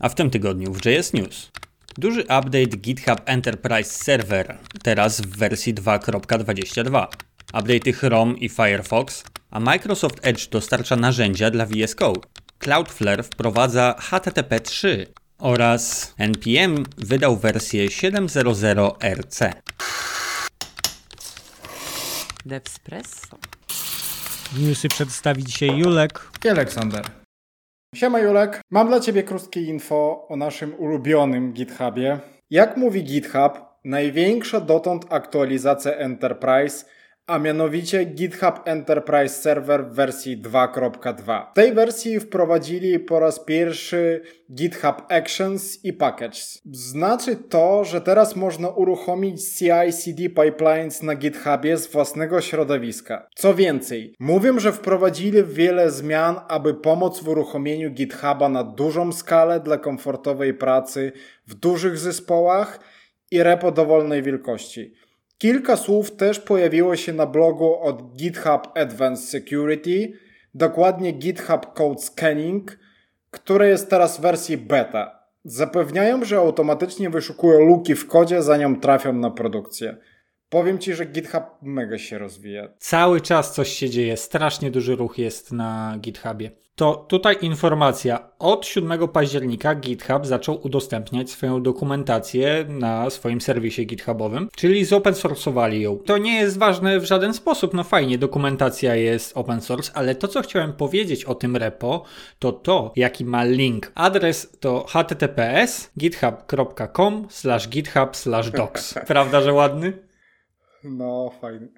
A w tym tygodniu w JS News. Duży update GitHub Enterprise Server, teraz w wersji 2.22. Update'y Chrome i Firefox, a Microsoft Edge dostarcza narzędzia dla VS Code. Cloudflare wprowadza HTTP 3 oraz NPM wydał wersję 7.0 RC. Devspresso. Newsy przedstawi dzisiaj Julek. i Aleksander. Siema Julek, mam dla Ciebie krótkie info o naszym ulubionym GitHubie. Jak mówi GitHub, największa dotąd aktualizacja Enterprise, a mianowicie GitHub Enterprise Server w wersji 2.2. W tej wersji wprowadzili po raz pierwszy GitHub Actions i Packages. Znaczy to, że teraz można uruchomić CI/CD pipelines na GitHubie z własnego środowiska. Co więcej, mówią, że wprowadzili wiele zmian, aby pomóc w uruchomieniu GitHuba na dużą skalę dla komfortowej pracy w dużych zespołach i repo dowolnej wielkości. Kilka słów też pojawiło się na blogu od GitHub Advanced Security, dokładnie GitHub Code Scanning, które jest teraz w wersji beta. Zapewniają, że automatycznie wyszukują luki w kodzie, zanim trafią na produkcję. Powiem Ci, że GitHub mega się rozwija. Cały czas coś się dzieje, strasznie duży ruch jest na GitHubie. To tutaj informacja. Od 7 października GitHub zaczął udostępniać swoją dokumentację na swoim serwisie GitHubowym, czyli zopen source'owali ją. To nie jest ważne w żaden sposób, no fajnie, dokumentacja jest open source, ale to co chciałem powiedzieć o tym repo, to to, jaki ma link. Adres to https github.com github docs. Prawda, że ładny? No, fajnie.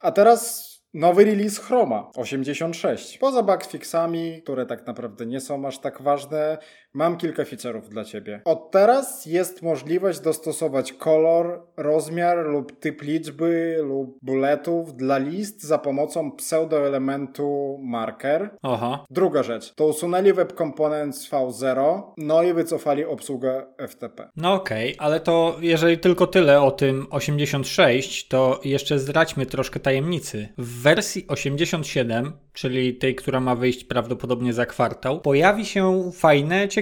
A teraz nowy release Chroma 86. Poza bugfixami, które tak naprawdę nie są aż tak ważne, mam kilka feature'ów dla Ciebie. Od teraz jest możliwość dostosować kolor, rozmiar lub typ liczby lub bulletów dla list za pomocą pseudoelementu marker. Aha. Druga rzecz, to usunęli Web Components V0, no i wycofali obsługę FTP. No okej, okay, ale to jeżeli tylko tyle o tym 86, to jeszcze zdradźmy troszkę tajemnicy. W wersji 87, czyli tej, która ma wyjść prawdopodobnie za kwartał, pojawi się fajne, ciekawe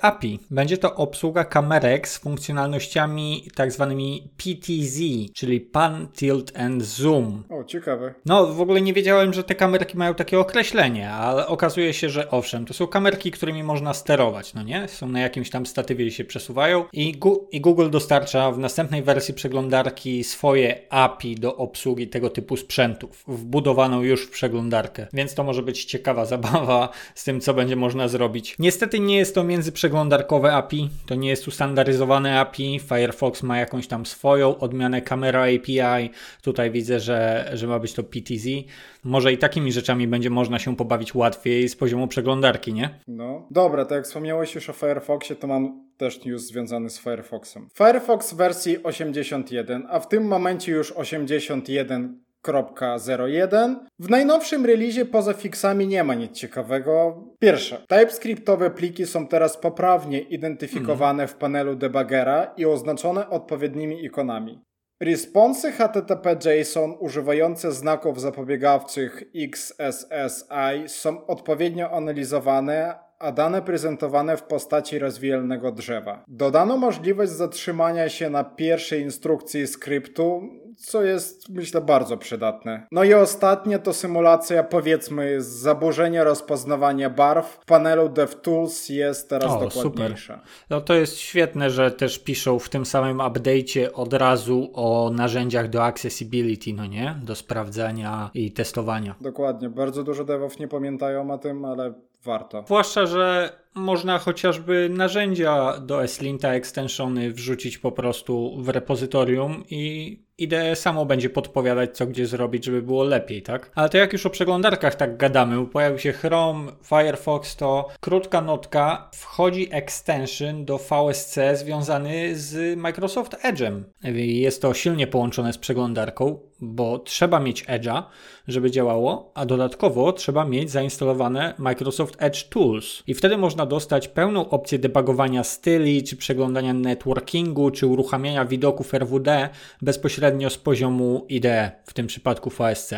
API. Będzie to obsługa kamerek z funkcjonalnościami tak zwanymi PTZ, czyli Pan, Tilt and Zoom. O, ciekawe. No, w ogóle nie wiedziałem, że te kamerki mają takie określenie, ale okazuje się, że owszem, to są kamerki, którymi można sterować, no nie? Są na jakimś tam statywie i się przesuwają i, Gu i Google dostarcza w następnej wersji przeglądarki swoje API do obsługi tego typu sprzętów, wbudowaną już w przeglądarkę, więc to może być ciekawa zabawa z tym, co będzie można zrobić. Niestety nie jest to międzyprzeglądarkowe API, to nie jest ustandaryzowane API, Firefox ma jakąś tam swoją odmianę Camera API, tutaj widzę, że, że ma być to PTZ, może i takimi rzeczami będzie można się pobawić łatwiej z poziomu przeglądarki, nie? No, dobra, to jak wspomniałeś już o Firefoxie, to mam też news związany z Firefoxem. Firefox wersji 81, a w tym momencie już 81 1.01. W najnowszym releasie poza fixami nie ma nic ciekawego. Pierwsze, TypeScriptowe pliki są teraz poprawnie identyfikowane w panelu debuggera i oznaczone odpowiednimi ikonami. Responsy HTTP JSON używające znaków zapobiegawczych XSSI są odpowiednio analizowane, a dane prezentowane w postaci rozwijalnego drzewa. Dodano możliwość zatrzymania się na pierwszej instrukcji skryptu, co jest myślę bardzo przydatne. No i ostatnie to symulacja powiedzmy zaburzenia rozpoznawania barw. W panelu DevTools jest teraz o, dokładniejsza. Super. No to jest świetne, że też piszą w tym samym update'cie od razu o narzędziach do accessibility, no nie? Do sprawdzania i testowania. Dokładnie. Bardzo dużo devów nie pamiętają o tym, ale warto. Zwłaszcza, że można chociażby narzędzia do Eslinta extensiony wrzucić po prostu w repozytorium i IDE samo będzie podpowiadać, co gdzie zrobić, żeby było lepiej, tak? Ale to jak już o przeglądarkach tak gadamy, pojawił się Chrome, Firefox, to krótka notka, wchodzi extension do VSC związany z Microsoft Edge'em. Jest to silnie połączone z przeglądarką, bo trzeba mieć Edge'a, żeby działało, a dodatkowo trzeba mieć zainstalowane Microsoft Edge Tools. I wtedy można dostać pełną opcję debugowania styli, czy przeglądania networkingu, czy uruchamiania widoków RWD bezpośrednio bezpośrednio z poziomu IDE, w tym przypadku VSC.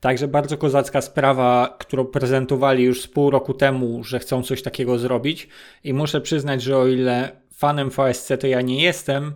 Także bardzo kozacka sprawa, którą prezentowali już z pół roku temu, że chcą coś takiego zrobić i muszę przyznać, że o ile fanem VSC to ja nie jestem,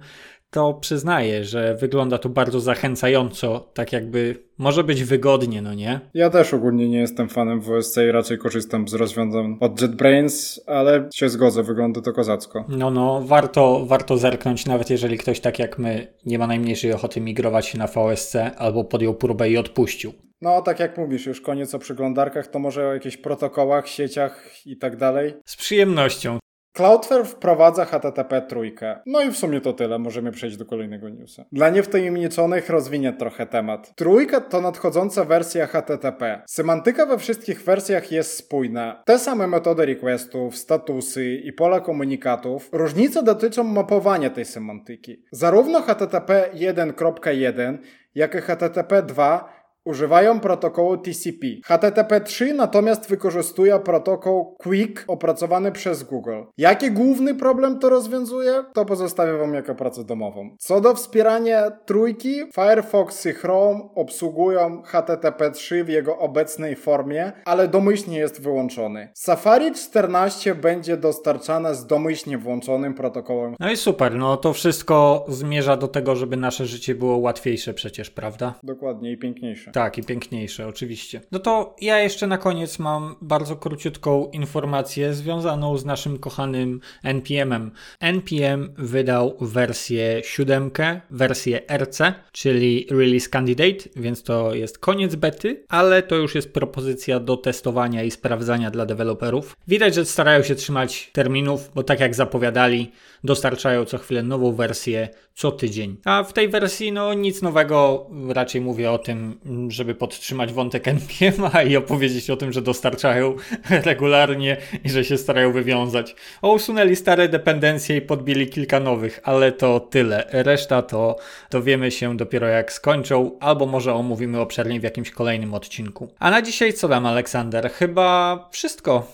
to przyznaję, że wygląda to bardzo zachęcająco, tak jakby może być wygodnie, no nie? Ja też ogólnie nie jestem fanem WSC i raczej korzystam z rozwiązań od JetBrains, ale się zgodzę, wygląda to kozacko. No, no, warto, warto zerknąć, nawet jeżeli ktoś tak jak my nie ma najmniejszej ochoty migrować się na VSC albo podjął próbę i odpuścił. No, tak jak mówisz, już koniec o przeglądarkach, to może o jakichś protokołach, sieciach i tak dalej. Z przyjemnością. Cloudflare wprowadza HTTP trójkę. No i w sumie to tyle, możemy przejść do kolejnego newsa. Dla niewtajemniczonych rozwinie trochę temat. Trójka to nadchodząca wersja HTTP. Semantyka we wszystkich wersjach jest spójna. Te same metody requestów, statusy i pola komunikatów. Różnice dotyczą mapowania tej semantyki. Zarówno HTTP 1.1 jak i HTTP 2 używają protokołu TCP. HTTP 3 natomiast wykorzystuje protokół QUIC opracowany przez Google. Jaki główny problem to rozwiązuje? To pozostawię Wam jako pracę domową. Co do wspierania trójki, Firefox i Chrome obsługują HTTP 3 w jego obecnej formie, ale domyślnie jest wyłączony. Safari 14 będzie dostarczane z domyślnie włączonym protokołem. No i super, no to wszystko zmierza do tego, żeby nasze życie było łatwiejsze przecież, prawda? Dokładnie i piękniejsze. Tak, i piękniejsze, oczywiście. No to ja jeszcze na koniec mam bardzo króciutką informację związaną z naszym kochanym NPM-em. NPM wydał wersję 7, wersję RC, czyli Release Candidate, więc to jest koniec bety, ale to już jest propozycja do testowania i sprawdzania dla deweloperów. Widać, że starają się trzymać terminów, bo tak jak zapowiadali, dostarczają co chwilę nową wersję co tydzień. A w tej wersji no nic nowego, raczej mówię o tym, żeby podtrzymać wątek NPM i opowiedzieć o tym, że dostarczają regularnie i że się starają wywiązać. O, usunęli stare dependencje i podbili kilka nowych, ale to tyle. Reszta to dowiemy się dopiero jak skończą, albo może omówimy obszernie w jakimś kolejnym odcinku. A na dzisiaj co dam, Aleksander? Chyba wszystko.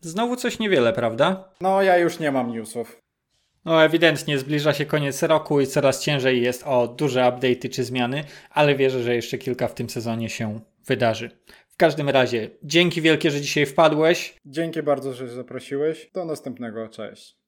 Znowu coś niewiele, prawda? No, ja już nie mam newsów. No, ewidentnie zbliża się koniec roku i coraz ciężej jest o duże update'y czy zmiany, ale wierzę, że jeszcze kilka w tym sezonie się wydarzy. W każdym razie, dzięki wielkie, że dzisiaj wpadłeś. Dzięki bardzo, że zaprosiłeś. Do następnego. Cześć.